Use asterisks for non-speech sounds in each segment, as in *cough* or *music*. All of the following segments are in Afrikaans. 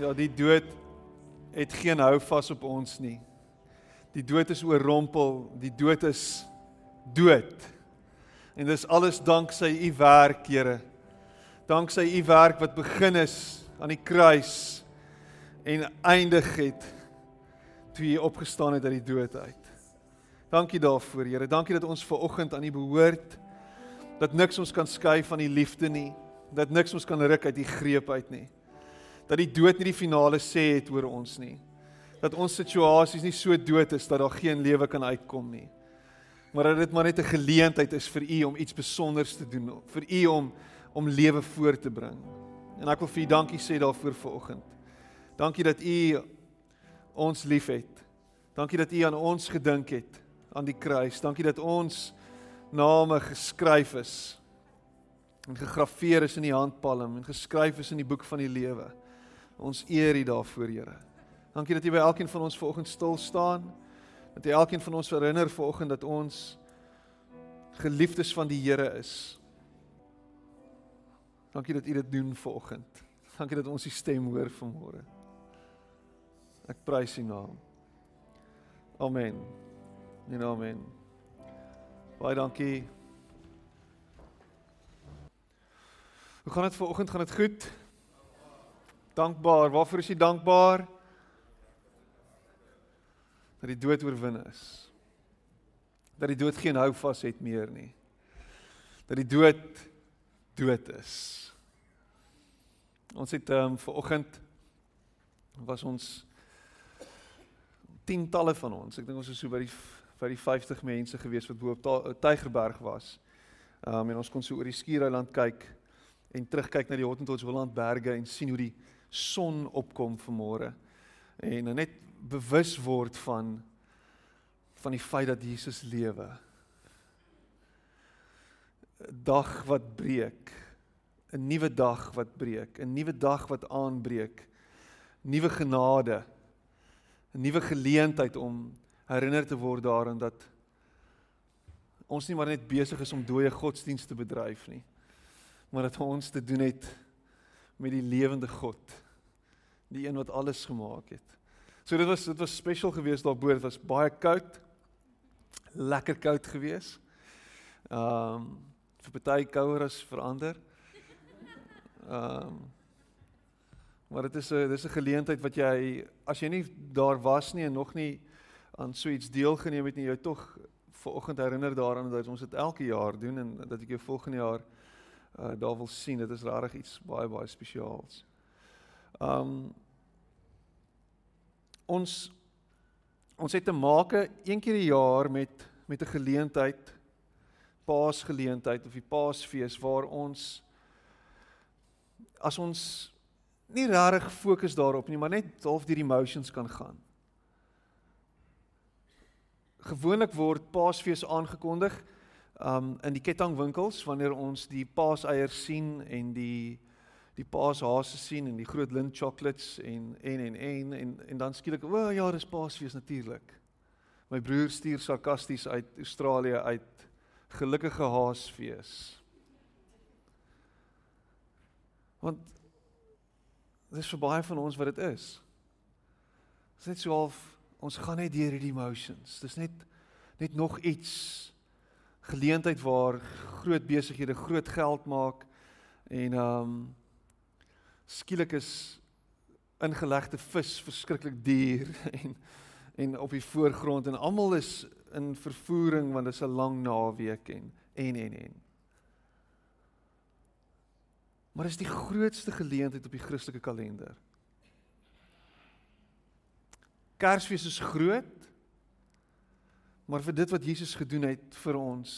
Ja, die dood het geen houvas op ons nie. Die dood is oorrompel, die dood is dood. En dis alles dank sy u werk, Here. Dank sy u werk wat begin is aan die kruis en eindig het toe u opgestaan het uit die dood uit. Dankie daarvoor, Here. Dankie dat ons ver oggend aan u behoort. Dat niks ons kan skei van u liefde nie. Dat niks ons kan ruk uit u greep uit nie dat die dood nie die finale sê het oor ons nie. Dat ons situasies nie so dood is dat daar geen lewe kan uitkom nie. Maar dat dit maar net 'n geleentheid is vir u om iets spesiaals te doen, vir u om om lewe voor te bring. En ek wil vir u dankie sê daarvoor vanoggend. Dankie dat u ons liefhet. Dankie dat u aan ons gedink het aan die kruis. Dankie dat ons name geskryf is en gegraveer is in die handpalm en geskryf is in die boek van die lewe. Ons eer U daarvoor, Here. Dankie dat U by elkeen van ons vanoggend stil staan. Dat U elkeen van ons herinner vanoggend dat ons geliefdes van die Here is. Dankie dat U dit doen vanoggend. Dankie dat ons U stem hoor vanmôre. Ek prys U naam. Amen. En amen. Baie dankie. Hoe gaan dit vanoggend? Gaan dit goed? Dankbaar. Waarvoor is jy dankbaar? Dat die dood oorwin is. Dat die dood geen hou vas het meer nie. Dat die dood dood is. Ons het ehm um, ver oggend was ons tientalle van ons. Ek dink ons is so by die by die 50 mense gewees wat bo op Tygerberg was. Ehm um, en ons kon so oor die skiereiland kyk en terugkyk na die Hottentots Holland berge en sien hoe die son opkom vanmôre en nou net bewus word van van die feit dat Jesus lewe. Dag wat breek. 'n Nuwe dag wat breek, 'n nuwe dag wat aanbreek. Nuwe genade. 'n Nuwe geleentheid om herinner te word daaraan dat ons nie maar net besig is om dooie godsdienste te bedryf nie, maar dat ons te doen het met die lewende God. Die een wat alles gemaak het. So dit was dit was spesiaal geweest daarbo. Dit was baie koud. Lekker koud geweest. Ehm um, vir party kouer as verander. Ehm um, maar dit is 'n dis 'n geleentheid wat jy as jy nie daar was nie en nog nie aan so iets deelgeneem het nie, jy tog vanoggend herinner daaraan dat ons dit elke jaar doen en dat ek jou volgende jaar uh, daar wil sien. Dit is regtig iets baie baie spesiaals. Um ons ons het te make een keer 'n jaar met met 'n geleentheid Paasgeleentheid of die Paasfees waar ons as ons nie regtig fokus daarop nie, maar net half deur die emotions kan gaan. Gewoonlik word Paasfees aangekondig um in die kettingwinkels wanneer ons die paaseiers sien en die die paashase sien en die groot lint chocolates en en en en en, en dan skielik o oh, ja dis paasfees natuurlik my broer stuur sarkasties uit Australië uit. Gelukkige haasfees. Want dis vir baie van ons wat dit is. Dis net so half ons gaan net deur hierdie emotions. Dis net net nog iets geleentheid waar groot besighede groot geld maak en ehm um, skielik is ingelegde vis verskriklik duur *laughs* en en op die voorgrond en almal is in vervoering want dit is 'n lang naweek en en en en Maar is die grootste geleentheid op die Christelike kalender. Kersfees is groot, Maar vir dit wat Jesus gedoen het vir ons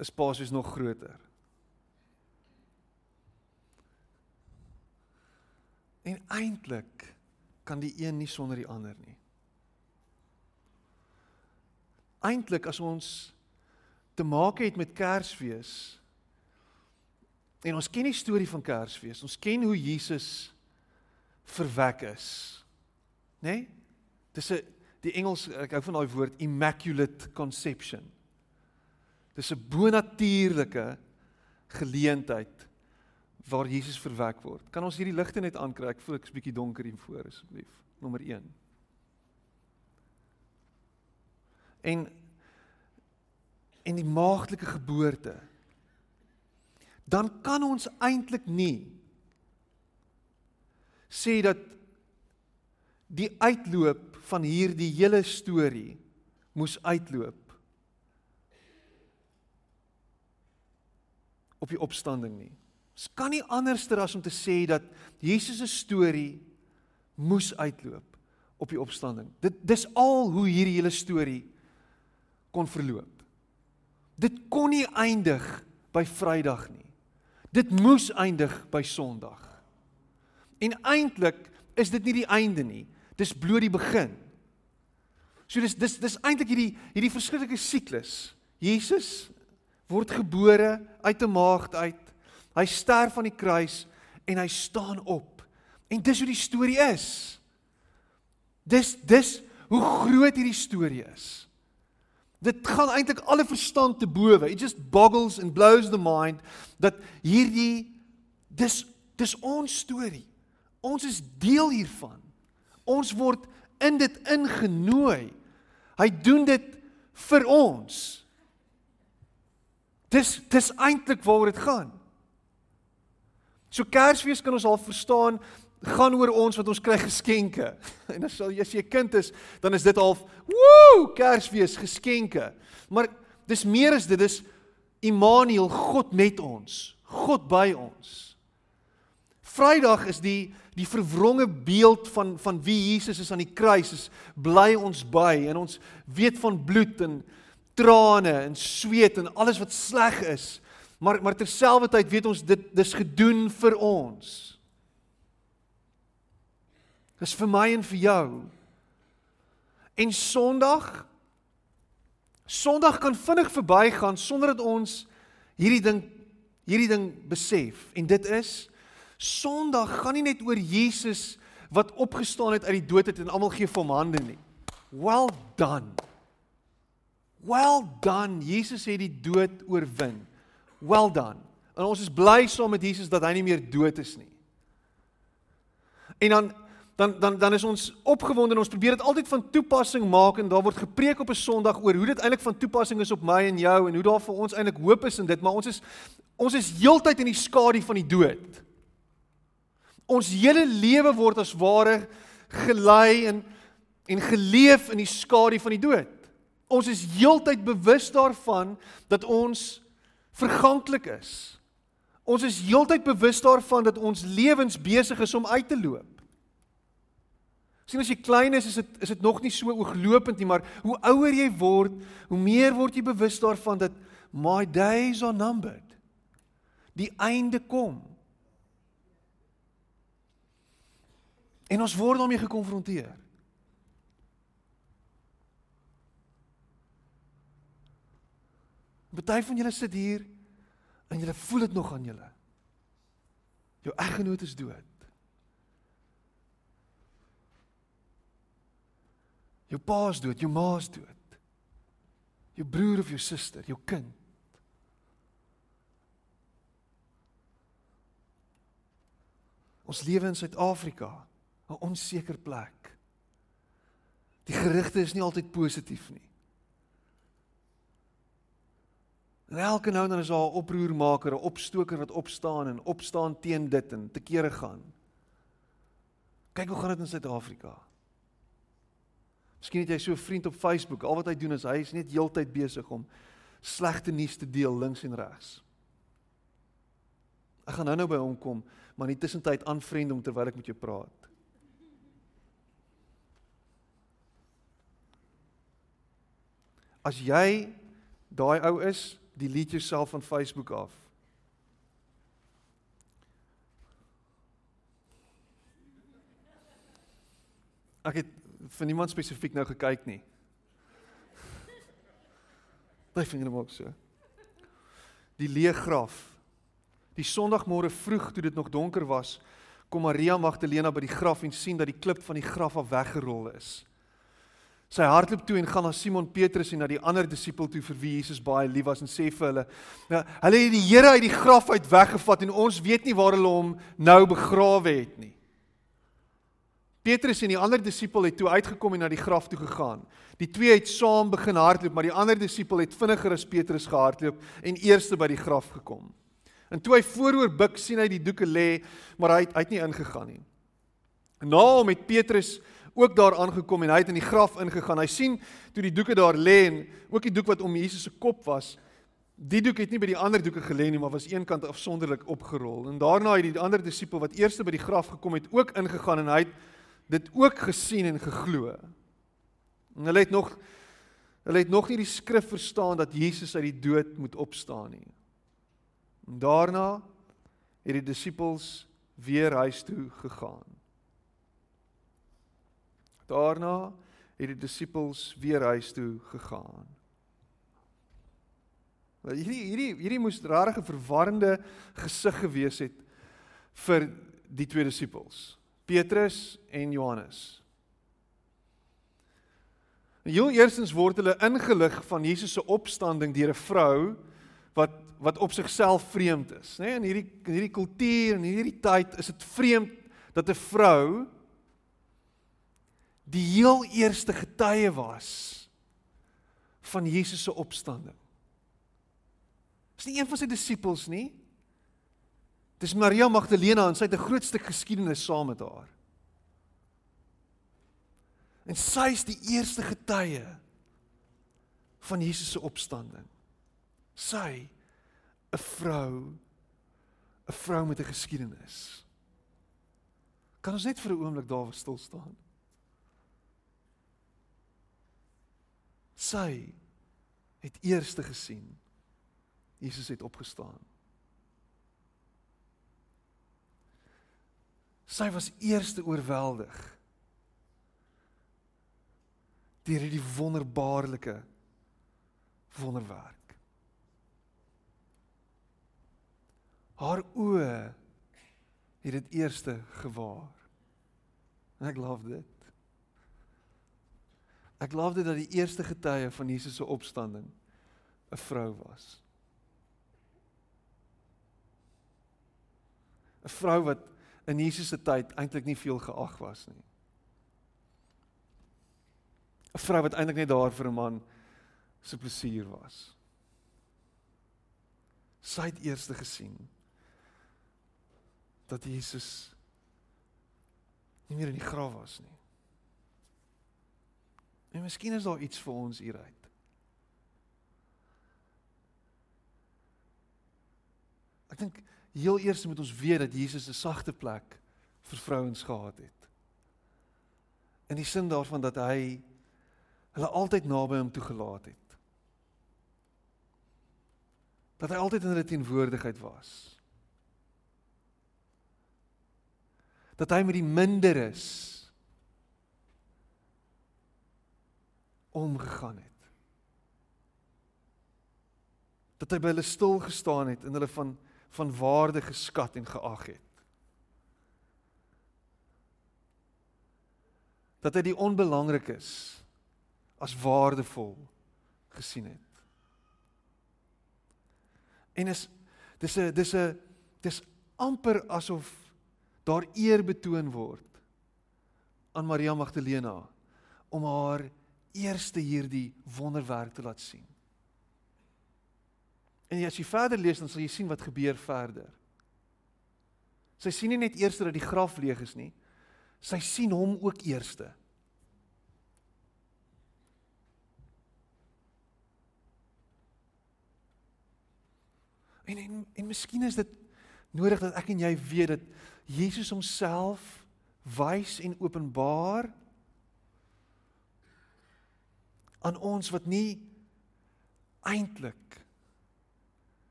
is Paasfees nog groter. En eintlik kan die een nie sonder die ander nie. Eintlik as ons te maak het met Kersfees en ons ken die storie van Kersfees, ons ken hoe Jesus verwek is. Né? Nee? Dis 'n die Engels ek hou van daai woord immaculate conception. Dis 'n bonatuurlike geleentheid waar Jesus verwek word. Kan ons hierdie ligte net aankry? Ek voel ek's bietjie donker hier voor asseblief. Nommer 1. En en die maagdelike geboorte. Dan kan ons eintlik nie sê dat die uitloop van hierdie hele storie moes uitloop op die opstanding nie. Dit kan nie anderster as om te sê dat Jesus se storie moes uitloop op die opstanding. Dit dis al hoe hierdie hele storie kon verloop. Dit kon nie eindig by Vrydag nie. Dit moes eindig by Sondag. En eintlik is dit nie die einde nie. Dis bloot die begin. So dis dis dis eintlik hierdie hierdie verskriklike siklus. Jesus word gebore uit 'n maagd uit. Hy sterf aan die kruis en hy staan op. En dis hoe die storie is. Dis dis hoe groot hierdie storie is. Dit gaan eintlik alle verstand te bowe. It just boggles and blows the mind dat hierdie dis dis ons storie. Ons is deel hiervan. Ons word in dit ingenooi. Hy doen dit vir ons. Dis dis eintlik waaroor dit gaan. So Kersfees kan ons al verstaan gaan oor ons wat ons kry geskenke. *laughs* En as jy as jy 'n kind is, dan is dit al woe, Kersfees geskenke. Maar dis meer as dit, dis Immanuel, God met ons, God by ons. Vrydag is die die verwronge beeld van van wie Jesus is aan die kruis is bly ons by en ons weet van bloed en trane en sweet en alles wat sleg is. Maar maar terselfdertyd weet ons dit dis gedoen vir ons. Dis vir my en vir jou. En Sondag Sondag kan vinnig verbygaan sonder dat ons hierdie ding hierdie ding besef. En dit is Sondag gaan nie net oor Jesus wat opgestaan het uit die dood het en almal gee vir hom hande nie. Well done. Well done. Jesus het die dood oorwin. Well done. En ons is bly saam met Jesus dat hy nie meer dood is nie. En dan dan dan dan is ons opgewonde en ons probeer dit altyd van toepassing maak en daar word gepreek op 'n Sondag oor hoe dit eintlik van toepassing is op my en jou en hoe daar vir ons eintlik hoop is in dit, maar ons is ons is heeltyd in die skadu van die dood ons hele lewe word as ware gelei en en geleef in die skadu van die dood. Ons is heeltyd bewus daarvan dat ons verganklik is. Ons is heeltyd bewus daarvan dat ons lewens besig is om uit te loop. Sien as jy klein is, is dit is dit nog nie so ooglopend nie, maar hoe ouer jy word, hoe meer word jy bewus daarvan dat my days are numbered. Die einde kom. En ons word daarmee gekonfronteer. Party van julle sit hier en julle voel dit nog aan julle. Jou eggenoot is dood. Jou pa is dood, jou ma is dood. Jou broer of jou suster, jou kind. Ons lewe in Suid-Afrika 'n onseker plek. Die gerugte is nie altyd positief nie. En elke nou en dan is daar 'n oproermaker, 'n opstoker wat opstaan en opstaan teen dit en te kere gaan. Kyk hoe gaan dit in Suid-Afrika. Miskien het jy so 'n vriend op Facebook, al wat hy doen is hy is net heeltyd besig om slegte nuus te deel links en regs. Ek gaan nou-nou by hom kom, maar in die tussentyd aanvriend hom terwyl ek met jou praat. As jy daai ou is, delete jouself van Facebook af. Ek het vir niemand spesifiek nou gekyk nie. *laughs* Daai vinger maak so. Die leë graf. Die Sondagmôre vroeg toe dit nog donker was, kom Maria Magdalena by die graf en sien dat die klip van die graf af weggerol is. Sy hardloop toe en gaan na Simon Petrus en na die ander disipel toe vir wie Jesus baie lief was en sê vir hulle: "Ja, hulle het die Here uit die graf uit weggevat en ons weet nie waar hulle hom nou begrawe het nie." Petrus en die ander disipel het toe uitgekom en na die graf toe gegaan. Die twee het saam begin hardloop, maar die ander disipel het vinniger as Petrus gehardloop en eerste by die graf gekom. En toe hy vooroor buig, sien hy die doeke lê, maar hy het, hy het nie ingegaan nie. Na hom het Petrus ook daar aangekom en hy het in die graf ingegaan. Hy sien toe die doeke daar lê en ook die doek wat om Jesus se kop was. Die doek het nie by die ander doeke gelê nie, maar was eenkant afsonderlik opgerol. En daarna het die ander disipel wat eerste by die graf gekom het, ook ingegaan en hy het dit ook gesien en geglo. En hulle het nog hulle het nog nie die skrif verstaan dat Jesus uit die dood moet opstaan nie. En daarna het die disippels weer huis toe gegaan. Daarna het die disippels weer huis toe gegaan. Nou hierdie hierdie hierdie moes regtig 'n verwarrende gesig gewees het vir die twee disippels, Petrus en Johannes. Heel eerstens word hulle ingelig van Jesus se opstanding deur 'n vrou wat wat op sigself vreemd is, nê? Nee, in hierdie in hierdie kultuur en hierdie tyd is dit vreemd dat 'n vrou die heel eerste getuie was van Jesus se opstanding. Dis nie een van sy disippels nie. Dis Maria Magdalena en sy het 'n groot stuk geskiedenis saam met haar. En sy is die eerste getuie van Jesus se opstanding. Sy 'n vrou 'n vrou met 'n geskiedenis. Kan ons net vir 'n oomblik daar stil staan? Sy het eerste gesien Jesus het opgestaan. Sy was eerste oorweldig deur die wonderbaarlike wonderwerk. Haar oë het dit eerste gewaar. En ek love dit. Ek glo dit dat die eerste getuie van Jesus se opstanding 'n vrou was. 'n Vrou wat in Jesus se tyd eintlik nie veel geag was nie. 'n Vrou wat eintlik net daar vir 'n man se plesier was. Sy het eers gesien dat Jesus nie meer in die graf was nie. En miskien is daar iets vir ons hieruit. Ek dink heel eers moet ons weet dat Jesus 'n sagte plek vir vrouens gehad het. In die sin daarvan dat hy hulle altyd naby hom toegelaat het. Dat hy altyd in hulle teenwoordigheid was. Dat hy met die minderes omgegaan het. Dat hy by hulle stil gestaan het en hulle van van waarde geskat en geag het. Dat hy die onbelangrikes as waardevol gesien het. En is dis 'n dis 'n dis amper asof daar eer betoon word aan Maria Magdalena om haar eerste hierdie wonderwerk te laat sien. En as jy verder lees dan sal jy sien wat gebeur verder. Sy sien nie net eers dat die graf leeg is nie. Sy sien hom ook eerste. En en en miskien is dit nodig dat ek en jy weet dat Jesus homself wys en openbaar aan ons wat nie eintlik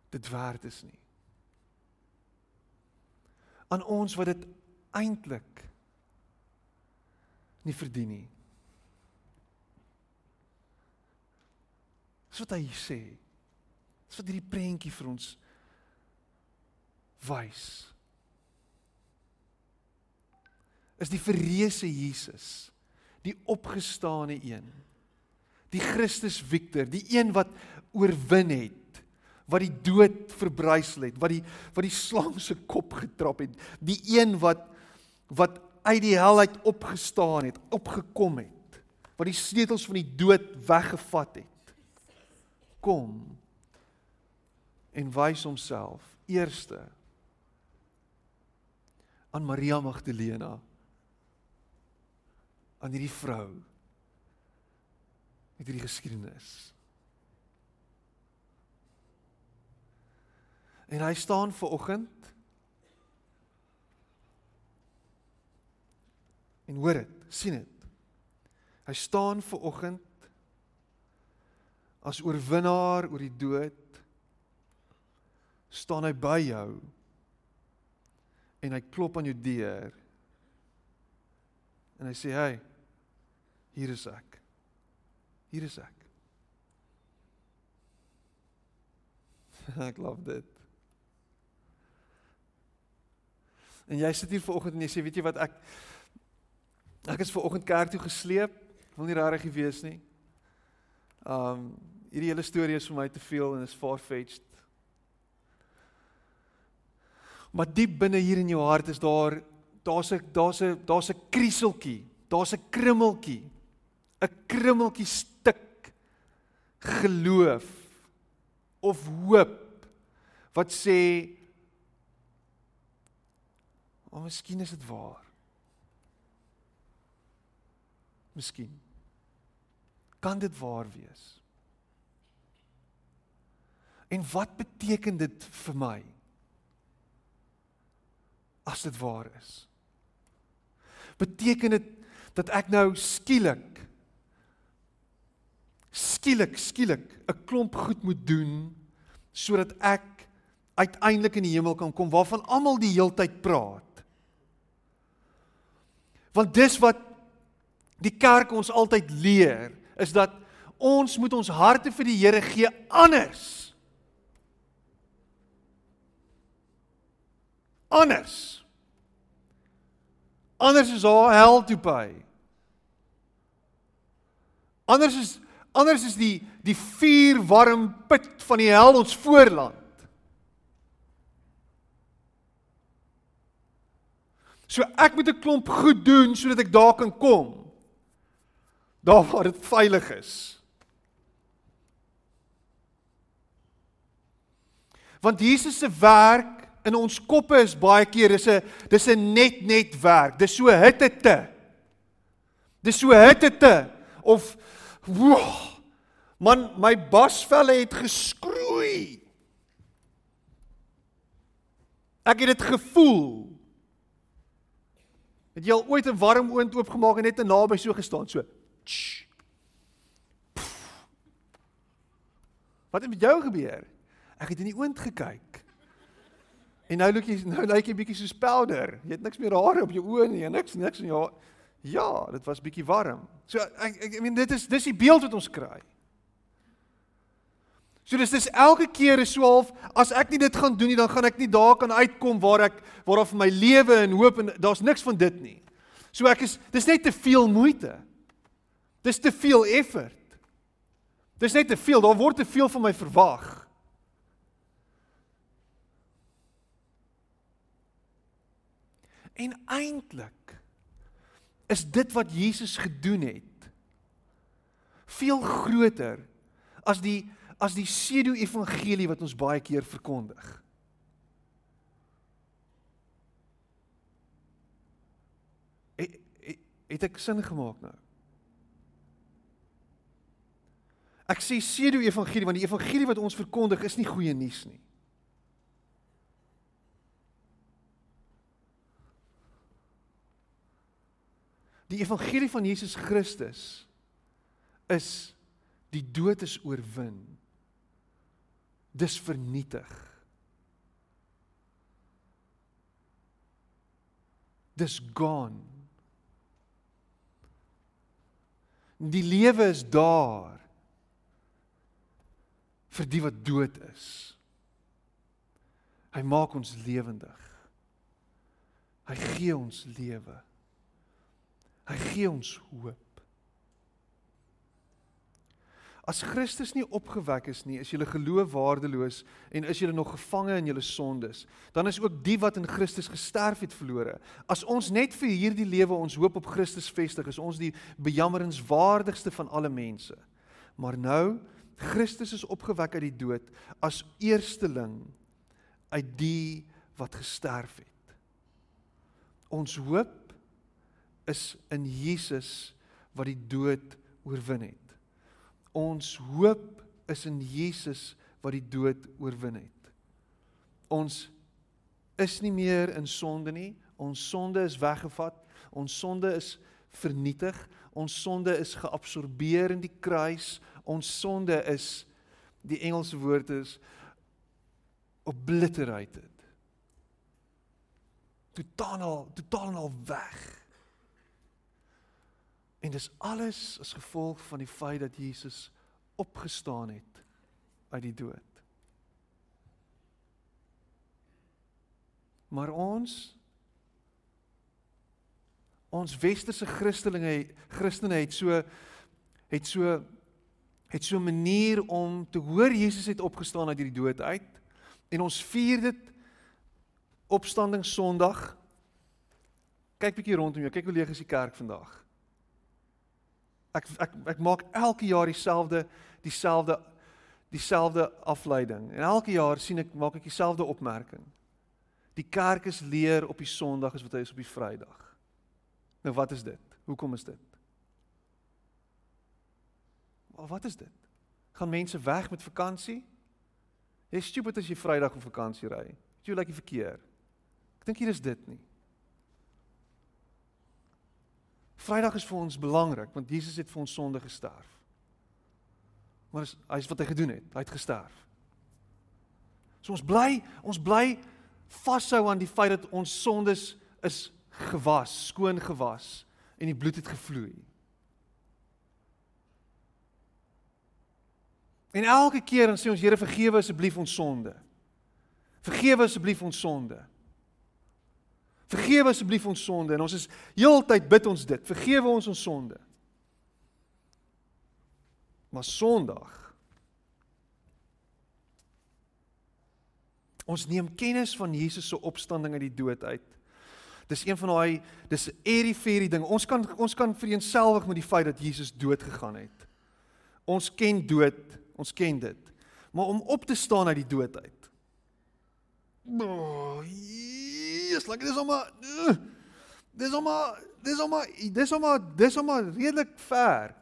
dit werd is nie. Aan ons wat dit eintlik nie verdien nie. Dis wat hy sê. Dis wat hierdie prentjie vir ons wys. Is die verreëse Jesus, die opgestane een Die Christus Victor, die een wat oorwin het, wat die dood verbrysel het, wat die wat die slang se kop getrap het, die een wat wat uit die hel uit opgestaan het, opgekom het, wat die sleutels van die dood weggevat het. Kom en wys homself eerste aan Maria Magdalena aan hierdie vrou met hierdie geskiedenis. En hy staan ver oggend en hoor dit, sien dit. Hy staan ver oggend as oorwinnaar oor die dood staan hy by jou en hy klop aan jou deur en hy sê hey hier is ek Hier is ek. *laughs* ek love dit. En jy sit hier vanoggend en jy sê weet jy wat ek ek is vanoggend kerk toe gesleep. Wil nie regtig wees nie. Um hierdie hele storie is vir my te veel en is far-fetched. Maar diep binne hier in jou hart is daar daar's 'n daar's 'n daar's 'n krieseltjie, daar's 'n krummeltjie. 'n krummeltjie geloof of hoop wat sê of miskien is dit waar. Miskien kan dit waar wees. En wat beteken dit vir my? As dit waar is. Beteken dit dat ek nou skielik skielik skielik 'n klomp goed moet doen sodat ek uiteindelik in die hemel kan kom waarvan almal die heeltyd praat. Want dis wat die kerk ons altyd leer is dat ons moet ons harte vir die Here gee anders. Anders. Anders is haar hel toe by. Anders is Anders is die die vuur warm put van die hel ons voorland. So ek moet 'n klomp goed doen sodat ek daar kan kom. Daar waar dit veilig is. Want Jesus se werk in ons koppe is baie keer dis 'n dis 'n net net werk. Dis so hitte te. Dis so hitte te of Woah! Man, my basvelle het geskroei. Ek het dit gevoel. Het jy al ooit 'n warm oond oopgemaak en net te naby so gestaan so? Tsch. Wat het met jou gebeur? Ek het in die oond gekyk. En nou lyk jy nou lyk jy bietjie soos powder. Jy het niks meer hare op jou oë nie, niks niks in jou Ja, dit was bietjie warm. So ek ek I mean dit is dis die beeld wat ons kry. So dis dis elke keer is so half as ek nie dit gaan doen nie, dan gaan ek nie daar kan uitkom waar ek waar daar vir my lewe en hoop en daar's niks van dit nie. So ek is dis net te veel moeite. Dis te veel effort. Dis net te veel, daar word te veel van my verwag. En eintlik is dit wat Jesus gedoen het veel groter as die as die pseudo evangelie wat ons baie keer verkondig. Het, het, het ek sin gemaak nou? Ek sê pseudo evangelie want die evangelie wat ons verkondig is nie goeie nuus nie. Die evangelie van Jesus Christus is die dood is oorwin. Dis vernietig. Dis gone. Die lewe is daar vir die wat dood is. Hy maak ons lewendig. Hy gee ons lewe. Hy gee ons hoop. As Christus nie opgewek is nie, is julle geloof waardeloos en is julle nog gevange in julle sondes. Dan is ook die wat in Christus gesterf het verlore. As ons net vir hierdie lewe ons hoop op Christus vestig, is ons die bejammerenswaardigste van alle mense. Maar nou Christus is opgewek uit die dood as eersteling uit die wat gesterf het. Ons hoop is in Jesus wat die dood oorwin het. Ons hoop is in Jesus wat die dood oorwin het. Ons is nie meer in sonde nie. Ons sonde is weggevat. Ons sonde is vernietig. Ons sonde is geabsorbeer in die kruis. Ons sonde is die Engelse woord is obliterated. Totaal totaal al weg. En dis alles as gevolg van die feit dat Jesus opgestaan het uit die dood. Maar ons ons westerse Christelinge Christene het so het so het so 'n manier om te hoor Jesus het opgestaan uit hierdie dood uit en ons vier dit opstanding Sondag. Kyk bietjie rondom jou, kyk hoe leeg is die kerk vandag. Ek ek ek maak elke jaar dieselfde dieselfde dieselfde afleiding. En elke jaar sien ek maak ek dieselfde opmerking. Die kerk is leer op die Sondag as wat hy is op die Vrydag. Nou wat is dit? Hoekom is dit? Maar wat is dit? Gaan mense weg met vakansie? Jy stupid as jy Vrydag op vakansie ry. Jy like die verkeer. Ek dink hier is dit nie. Vrydag is vir ons belangrik want Jesus het vir ons sonde gesterf. Maar is hy's wat hy gedoen het. Hy het gesterf. So ons bly, ons bly vashou aan die feit dat ons sondes is gewas, skoon gewas en die bloed het gevloei. En elke keer dan sê ons Here vergewe asseblief ons sonde. Vergewe asseblief ons sonde. Vergewe asseblief ons sonde en ons is heeltyd bid ons dit. Vergewe ons ons sonde. Maar Sondag Ons neem kennis van Jesus se opstanding uit die dood uit. Dis een van daai dis 'n airy fairy ding. Ons kan ons kan vereenselwig met die feit dat Jesus dood gegaan het. Ons ken dood Ons ken dit. Maar om op te staan uit die dood uit. Oh, yes, like dis almal uh, dis almal dis almal dis almal dis almal redelik ver.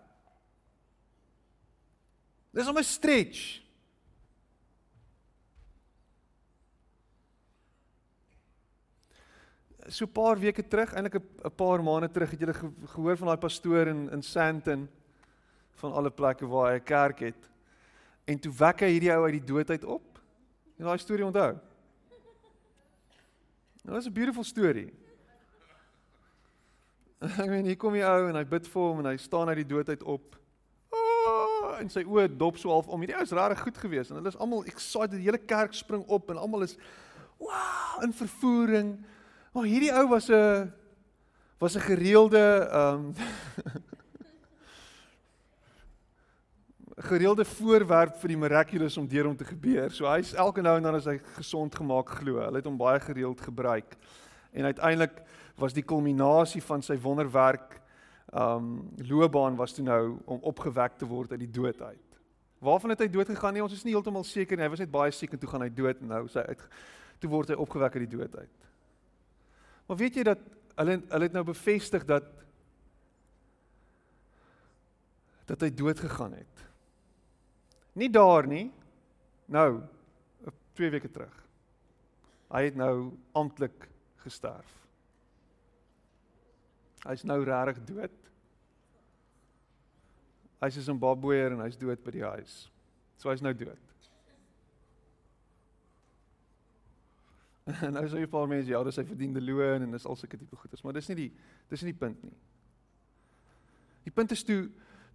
Dis almal stretch. So 'n paar weke terug, eintlik 'n paar maande terug, het jy gehoor van daai pastoor in in Sandton van alle plekke waar hy 'n kerk het. En toe wek hy hierdie ou uit die dood uit op. Jy daai storie onthou? Dit is 'n beautiful story. *laughs* Ek meen, hier kom die ou en hy bid vir hom en hy staan uit die dood uit op. Oh, en sy oë dop so half om. Hierdie ou is regtig goed geweest en hulle is almal excited. Die hele kerk spring op en almal is wow in vervoering. Maar hierdie ou was 'n was 'n gereelde ehm um, *laughs* gereelde voorwerp vir die miraculous om deur hom te gebeur. So hy's elke nou en dan as hy gesond gemaak glo. Hulle het hom baie gereeld gebruik. En uiteindelik was die kulminasie van sy wonderwerk um loopbaan was toe nou om opgewek te word uit die dood uit. Waarvan het hy dood gegaan? Nee, ons is nie heeltemal seker nie. Hy was net baie siek en toe gaan hy dood en nou sy uit toe word hy opgewek uit die dood uit. Maar weet jy dat hulle hulle het nou bevestig dat dat hy dood gegaan het. Nie daar nie. Nou, 2 weke terug. Hy het nou amptelik gesterf. Hy's nou regtig dood. Hy's in Zimbabwe en hy's dood by die huis. So hy's nou dood. En *laughs* nou sê jy paar mense ja, dis hy verdiende loon en dis al sulke tipe goeders, maar dis nie die dis nie die punt nie. Die punt is toe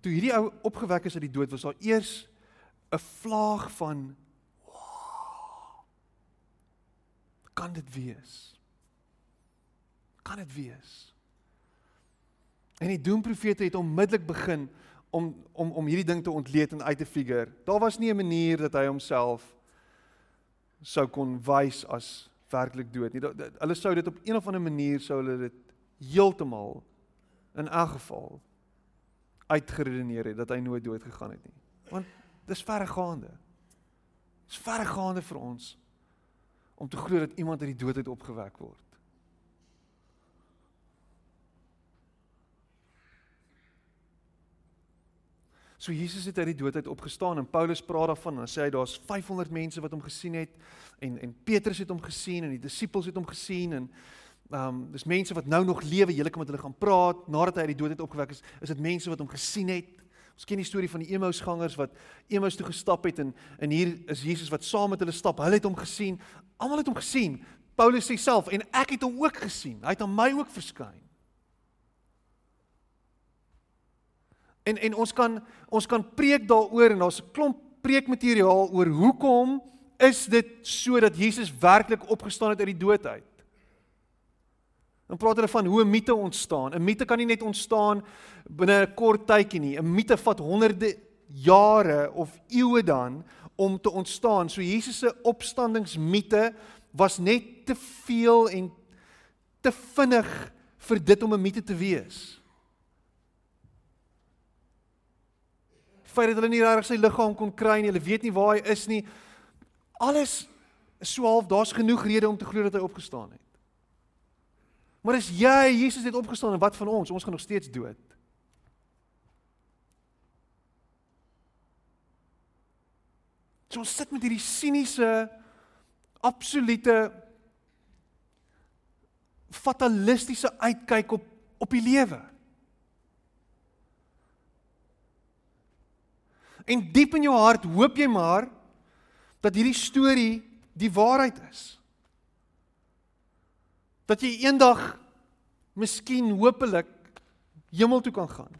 toe hierdie ou opgewek is uit die dood was daar eers 'n vlaag van wow, kan dit wees? Kan dit wees? En die doemprofete het onmiddellik begin om om om hierdie ding te ontleed en uit te figure. Daar was nie 'n manier dat hy homself sou kon wys as werklik dood nie. Hulle sou dit op een of ander manier sou hulle dit heeltemal in elk geval uitgeredeneer het dat hy nooit dood gegaan het nie. Want dis verregaande. Dis verregaande vir ons om te glo dat iemand uit die dood uit opgewek word. So Jesus het uit die dood uit opgestaan en Paulus praat daarvan en sê hy daar's 500 mense wat hom gesien het en en Petrus het hom gesien en die disippels het hom gesien en ehm um, dis mense wat nou nog lewe, julle kan met hulle gaan praat nadat hy uit die dood uit opgewek is. Is dit mense wat hom gesien het? Ons ken die storie van die Emmausgangers wat Emmaus toe gestap het en en hier is Jesus wat saam met hulle stap. Hulle het hom gesien. Almal het hom gesien. Paulus sê self en ek het hom ook gesien. Hy het aan my ook verskyn. En en ons kan ons kan preek daaroor en daar's 'n klomp preekmateriaal oor hoekom is dit sodat Jesus werklik opgestaan het uit die dood uit. Dan praat hulle van hoe 'n mite ontstaan. 'n Mite kan nie net ontstaan binne 'n kort tydjie nie. 'n Mite vat honderde jare of eeue dan om te ontstaan. So Jesus se opstandingsmite was net te veel en te vinnig vir dit om 'n mite te wees. feit dat hulle nie regtig sy liggaam kon kry nie, hulle weet nie waar hy is nie. Alles is so half, daar's genoeg redes om te glo dat hy opgestaan het. Maar as jy Jesus het opgestaan en wat van ons? Ons gaan nog steeds dood. So ons sit met hierdie siniese absolute fatalistiese uitkyk op op die lewe. En diep in jou hart hoop jy maar dat hierdie storie die waarheid is. Dat jy eendag miskien hopelik hemel toe kan gaan.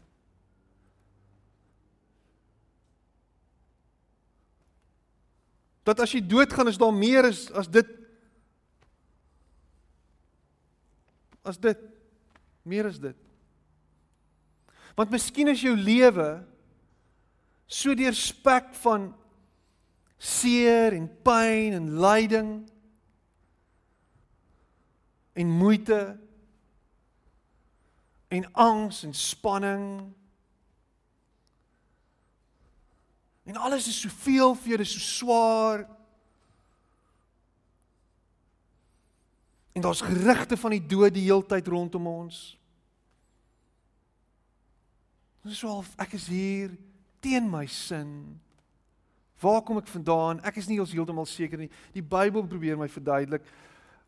Dat as jy doodgaan is daar meer is as dit as dit meer is dit. Want miskien is jou lewe so deurspek van seer en pyn en lyding en moeite en angs en spanning en alles is soveel vir jou dis so swaar en daar's gerugte van die dood die heeltyd rondom ons dis so half ek is hier teen my sin. Waar kom ek vandaan? Ek is nie heeltemal seker nie. Die Bybel probeer my verduidelik.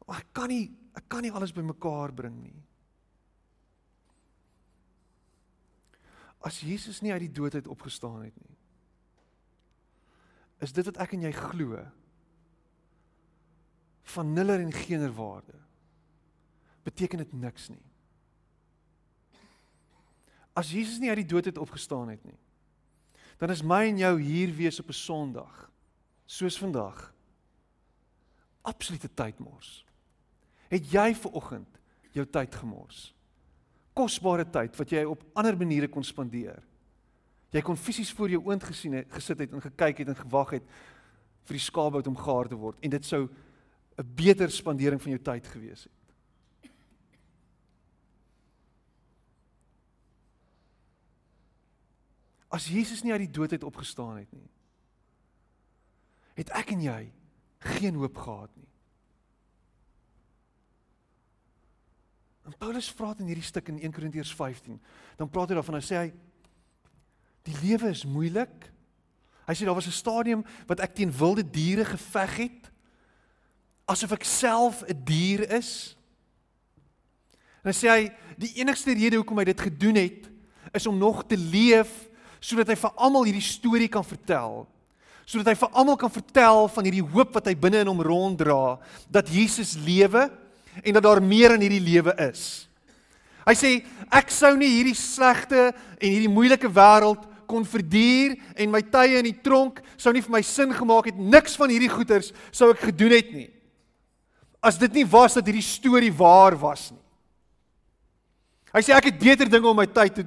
Maar ek kan nie ek kan nie alles bymekaar bring nie. As Jesus nie uit die dood uit opgestaan het nie. Is dit wat ek en jy glo? Van nuller en geener waarde. Beteken dit niks nie. As Jesus nie uit die dood uit opgestaan het nie dan is my en jou hier wees op 'n Sondag soos vandag absolute tydmors. Het jy ver oggend jou tyd gemors? Kosbare tyd wat jy op ander maniere kon spandeer. Jy kon fisies voor jou oond gesien het, gesit het en gekyk het en gewag het vir die skaapbout om gaar te word en dit sou 'n beter spandering van jou tyd gewees het. as Jesus nie uit die dood uit opgestaan het nie, het ek en jy geen hoop gehad nie. En Paulus praat in hierdie stuk in 1 Korintiërs 15, dan praat hy daarvan, hy sê hy die lewe is moeilik. Hy sê daar was 'n stadium wat ek teen wilde diere geveg het asof ek self 'n dier is. En hy sê hy die enigste rede hoekom hy dit gedoen het is om nog te leef sodat hy vir almal hierdie storie kan vertel. Sodat hy vir almal kan vertel van hierdie hoop wat hy binne in hom ronddra dat Jesus lewe en dat daar meer in hierdie lewe is. Hy sê ek sou nie hierdie slegte en hierdie moeilike wêreld kon verduur en my tye in die tronk sou nie vir my sin gemaak het niks van hierdie goeters sou ek gedoen het nie as dit nie was dat hierdie storie waar was nie hy sê ek het beter dinge om my tyd te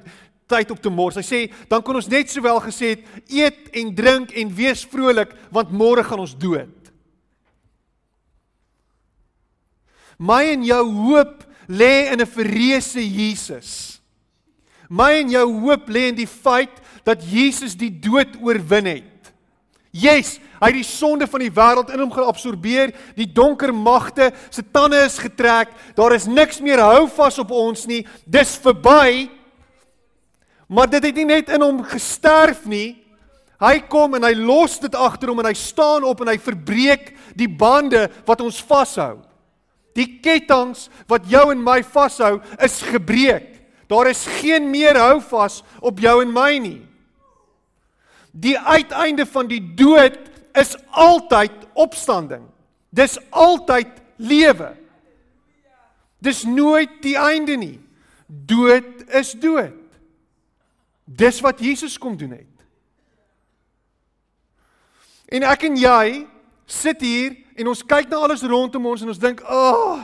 tyd op te mors. Hy sê dan kon ons net sowel gesê het eet en drink en wees vrolik want môre gaan ons dood. My en jou hoop lê in 'n verreëse Jesus. My en jou hoop lê in die feit dat Jesus die dood oorwin het. Yes, hy het die sonde van die wêreld in hom geabsorbeer. Die donker magte se tande is getrek. Daar is niks meer hou vas op ons nie. Dis verby. Maar dit het nie net in hom gesterf nie. Hy kom en hy los dit agter hom en hy staan op en hy verbreek die bande wat ons vashou. Die ketTINGS wat jou en my vashou is gebreek. Daar is geen meer houvas op jou en my nie. Die uiteinde van die dood is altyd opstanding. Dis altyd lewe. Dis nooit die einde nie. Dood is dood. Dis wat Jesus kom doen het. En ek en jy sit hier en ons kyk na alles rondom ons en ons dink, "Ag, oh,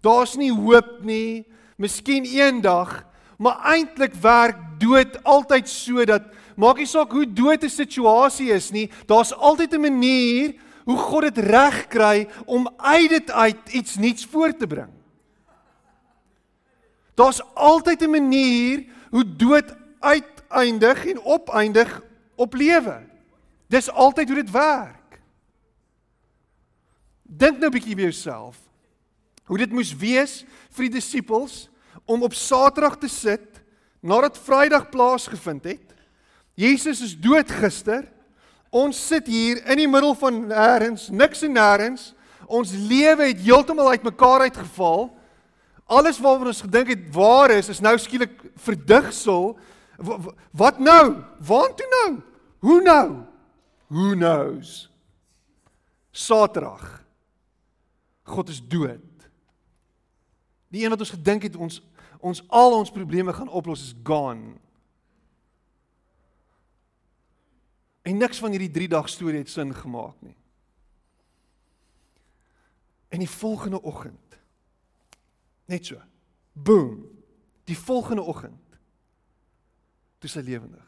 daar's nie hoop nie. Miskien eendag." Maar eintlik werk dood altyd so dat maak nie saak hoe dood 'n situasie is nie, daar's altyd 'n manier hoe God dit reg kry om uit dit uit iets nuuts voort te bring. Daar's altyd 'n manier hoe dood uiteindig en opeindig op lewe. Dis altyd hoe dit werk. Dink nou 'n bietjie by jouself. Hoe dit moes wees vir die disippels om op Saterdag te sit nadat Vrydag plaasgevind het. Jesus is dood gister. Ons sit hier in die middel van nêrens, niks en nêrens. Ons lewe het heeltemal uitmekaar uitgeval. Alles waarvan ons gedink het waar is, is nou skielik verdigsel wat nou? Waartoe nou? Hoe nou? Who knows? Saterdag. God is dood. Die een wat ons gedink het ons ons al ons probleme gaan oplos is gone. En niks van hierdie 3 dag storie het sin gemaak nie. En die volgende oggend net so. Boom. Die volgende oggend toe sy lewendig.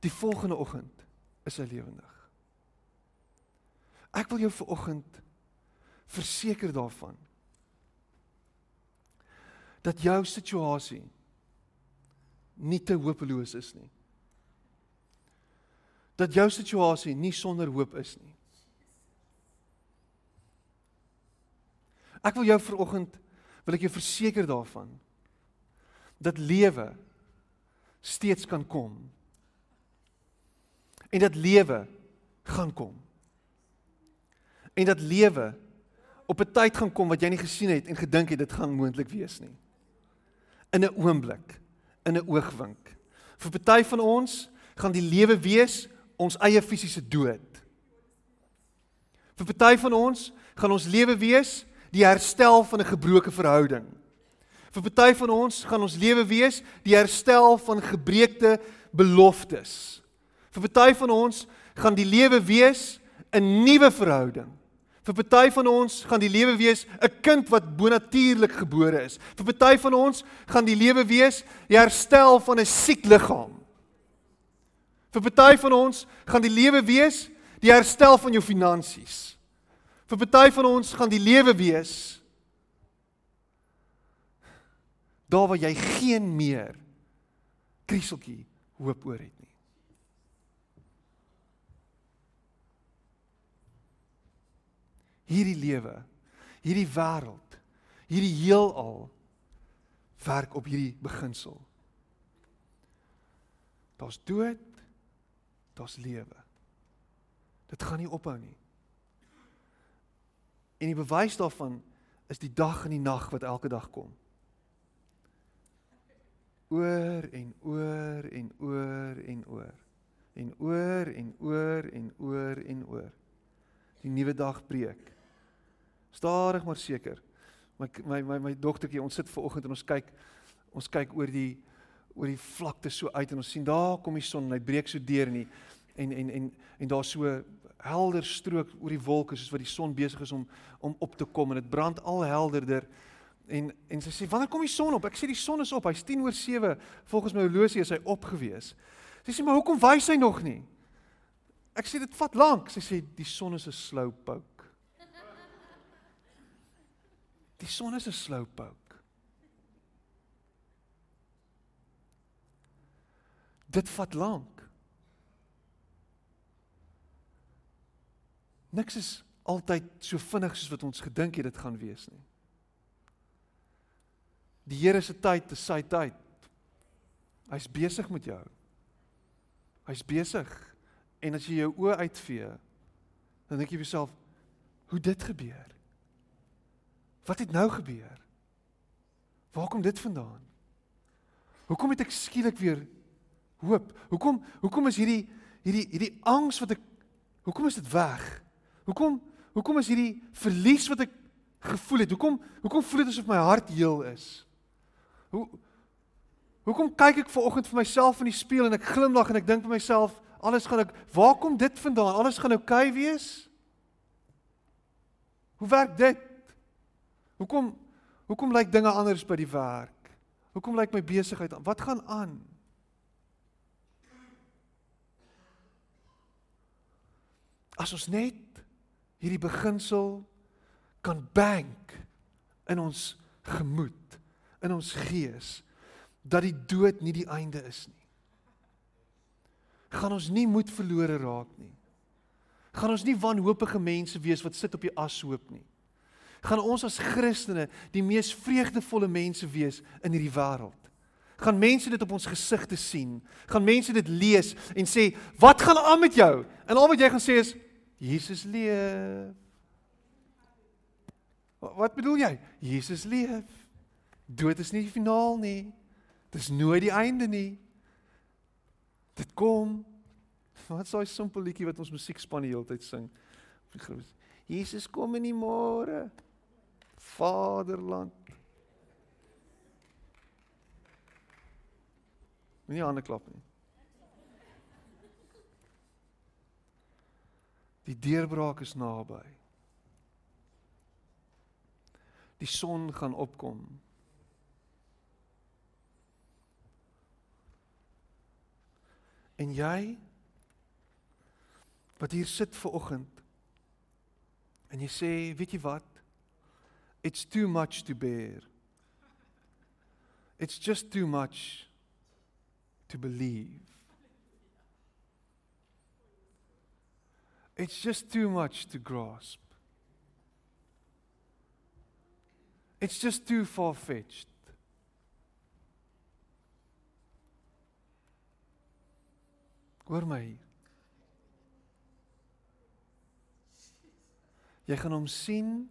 Die volgende oggend is hy lewendig. Ek wil jou vir oggend verseker daarvan dat jou situasie nie te hopeloos is nie. Dat jou situasie nie sonder hoop is nie. Ek wil jou vir oggend wil ek jou verseker daarvan dat lewe steeds kan kom. En dat lewe gaan kom. En dat lewe op 'n tyd gaan kom wat jy nie gesien het en gedink het dit gaan moontlik wees nie. In 'n oomblik, in 'n oogwink. Vir party van ons gaan die lewe wees ons eie fisiese dood. Vir party van ons gaan ons lewe wees die herstel van 'n gebroke verhouding. Vir party van ons gaan ons lewe wees die herstel van gebreekte beloftes. Vir party van ons gaan die lewe wees 'n nuwe verhouding. Vir party van ons gaan die lewe wees 'n kind wat bonatuurlik gebore is. Vir party van ons gaan die lewe wees die herstel van 'n siek liggaam. Vir party van ons gaan die lewe wees die herstel van jou finansies. Vir party van ons gaan die lewe wees daar waar jy geen meer krieseltjie hoop oor het nie. Hierdie lewe, hierdie wêreld, hierdie heelal werk op hierdie beginsel. Daar's dood, daar's lewe. Dit gaan nie ophou nie. En die bewys daarvan is die dag en die nag wat elke dag kom. Oor en oor en oor en oor. En oor en oor en oor en oor. Die nuwe dag breek. Stadig maar seker. My my my my dogtertjie, ons sit ver oggend en ons kyk ons kyk oor die oor die vlakte so uit en ons sien daar kom die son en hy breek so deur in die en en en en daar's so helder strook oor die wolke soos wat die son besig is om om op te kom en dit brand al helderder En en sy sê wanneer kom die son op? Ek sê die son is op. Hy's 10 oor 7. Volgens my horlosie is hy opgewees. Sy sê maar hoekom wys hy nog nie? Ek sê dit vat lank. Sy sê die son is 'n slowpoke. Die son is 'n slowpoke. Dit vat lank. Niks is altyd so vinnig soos wat ons gedink het dit gaan wees nie. Die Here se tyd is sy tyd. Hy's besig met jou. Hy's besig. En as jy jou oë uitvee, dan dink jy vir jouself, hoe dit gebeur? Wat het nou gebeur? Waar kom dit vandaan? Hoekom het ek skielik weer hoop? Hoekom hoekom is hierdie hierdie hierdie angs wat ek hoekom is dit weg? Hoekom hoekom is hierdie verlies wat ek gevoel het? Hoekom hoekom voel dit asof my hart heel is? Hoe Hoekom kyk ek ver oggend vir myself in die spieël en ek glimlag en ek dink vir myself alles gaan ek waar kom dit vandaan? Alles gaan oukei okay wees? Hoe werk dit? Hoekom hoekom lyk dinge anders by die werk? Hoekom lyk my besigheid wat gaan aan? As ons net hierdie beginsel kan bank in ons gemoed, in ons gees dat die dood nie die einde is nie. Gaan ons nie moed verlore raak nie. Gaan ons nie wanhoopige mense wees wat sit op die ashoop nie. Gaan ons as Christene die mees vreugdevolle mense wees in hierdie wêreld. Gaan mense dit op ons gesigte sien. Gaan mense dit lees en sê, "Wat gaan aan met jou?" En al wat jy gaan sê is, "Jesus leef." Wat bedoel jy? Jesus leef. Dood is nie die finaal nie. Dis nooit die einde nie. Dit kom. Wat is daai simpel liedjie wat ons musiekspan die hele tyd sing? Jesus kom in die môre. Vaderland. Nie hande klap nie. Die deurbraak is naby. Die son gaan opkom. En jy wat hier sit ver oggend en jy sê, weet jy wat? It's too much to bear. It's just too much to believe. It's just too much to grasp. It's just too far fetched. Hoor my. Jy gaan hom sien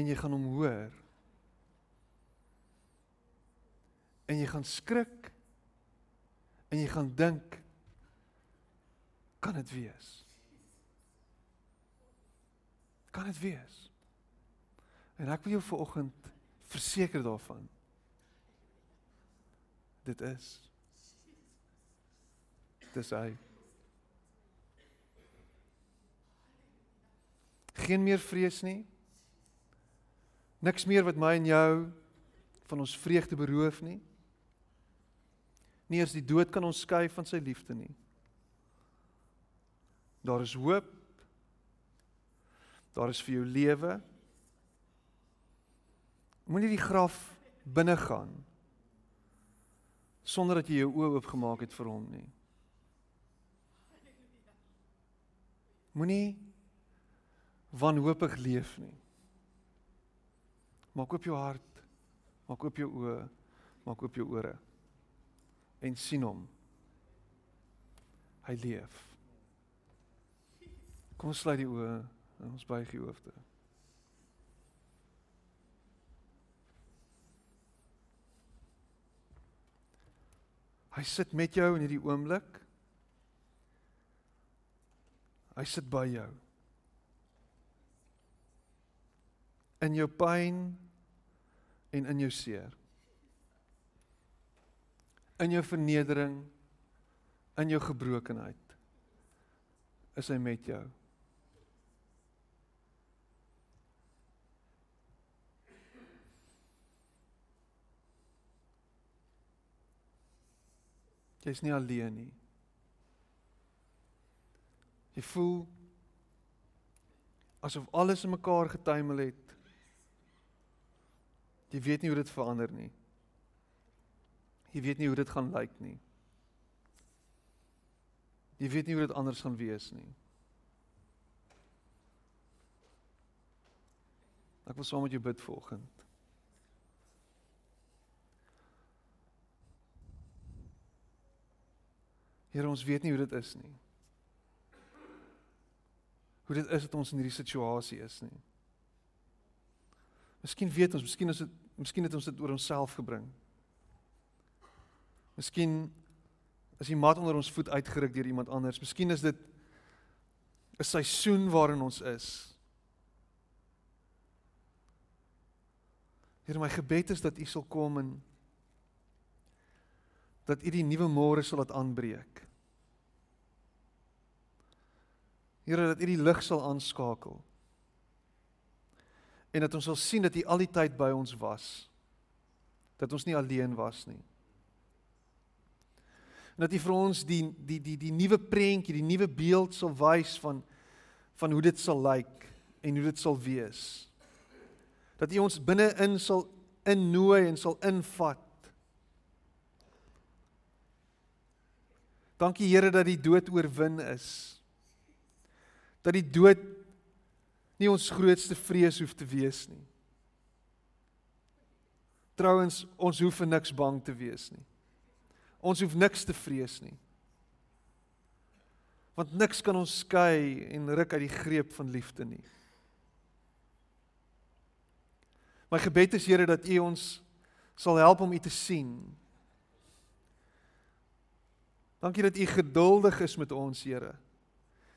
en jy gaan hom hoor. En jy gaan skrik en jy gaan dink kan dit wees? Kan dit wees? En ek wil jou vanoggend verseker daarvan. Dit is dis hy. Geen meer vrees nie. Niks meer wat my en jou van ons vreugde beroof nie. Nie eens die dood kan ons skei van sy liefde nie. Daar is hoop. Daar is vir jou lewe. Moenie die graf binne gaan sonder dat jy jou oë oopgemaak het vir hom nie. Moenie wanhoopig leef nie. Maak oop jou hart. Maak oop jou oë. Maak oop jou ore. En sien hom. Hy leef. Kom ons sluit die oë en ons buig die hoofde. Hy sit met jou in hierdie oomblik. Hy sit by jou. in jou pyn en in jou seer. In jou vernedering, in jou gebrokenheid is hy met jou. Jy's nie alleen nie. Jy voel asof alles in mekaar getuimel het. Jy weet nie hoe dit verander nie. Jy weet nie hoe dit gaan lyk nie. Jy weet nie hoe dit anders gaan wees nie. Ek wil saam met jou bid vanoggend. Here, ons weet nie hoe dit is nie. Hoe dit is dat ons in hierdie situasie is nie. Miskien weet ons, miskien is dit miskien het ons dit oor onsself gebring. Miskien is die mat onder ons voet uitgeruk deur iemand anders. Miskien is dit 'n seisoen waarin ons is. Here, my gebed is dat U sal kom en dat U die nuwe môre sal laat aanbreek. Here dat U die lig sal aanskakel. En dat ons sal sien dat U al die tyd by ons was. Dat ons nie alleen was nie. En dat U vir ons die die die die nuwe prentjie, die nuwe beeld sal wys van van hoe dit sal lyk en hoe dit sal wees. Dat U ons binne-in sal innooi en sal invat Dankie Here dat die dood oorwin is. Dat die dood nie ons grootste vrees hoef te wees nie. Trouwens, ons hoef vir niks bang te wees nie. Ons hoef niks te vrees nie. Want niks kan ons skei en ruk uit die greep van liefde nie. My gebed is Here dat U ons sal help om U te sien Dankie dat U geduldig is met ons, Here.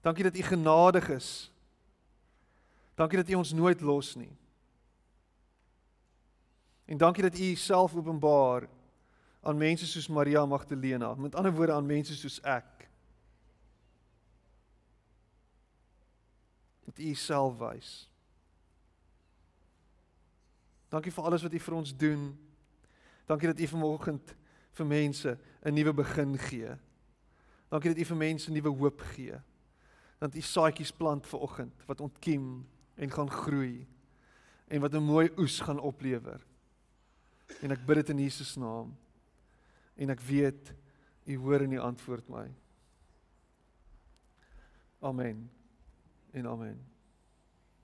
Dankie dat U genadig is. Dankie dat U ons nooit los nie. En dankie dat U Uself openbaar aan mense soos Maria Magdalena, met ander woorde aan mense soos ek. Dat U Uself wys. Dankie vir alles wat U vir ons doen. Dankie dat U vanoggend vir mense 'n nuwe begin gee. Dankie dat U vir mense nuwe hoop gee. Dat U saadjies plant vir oggend wat ontkiem en gaan groei en wat 'n mooi oes gaan oplewer. En ek bid dit in Jesus naam. En ek weet U hoor en U antwoord my. Amen. En amen.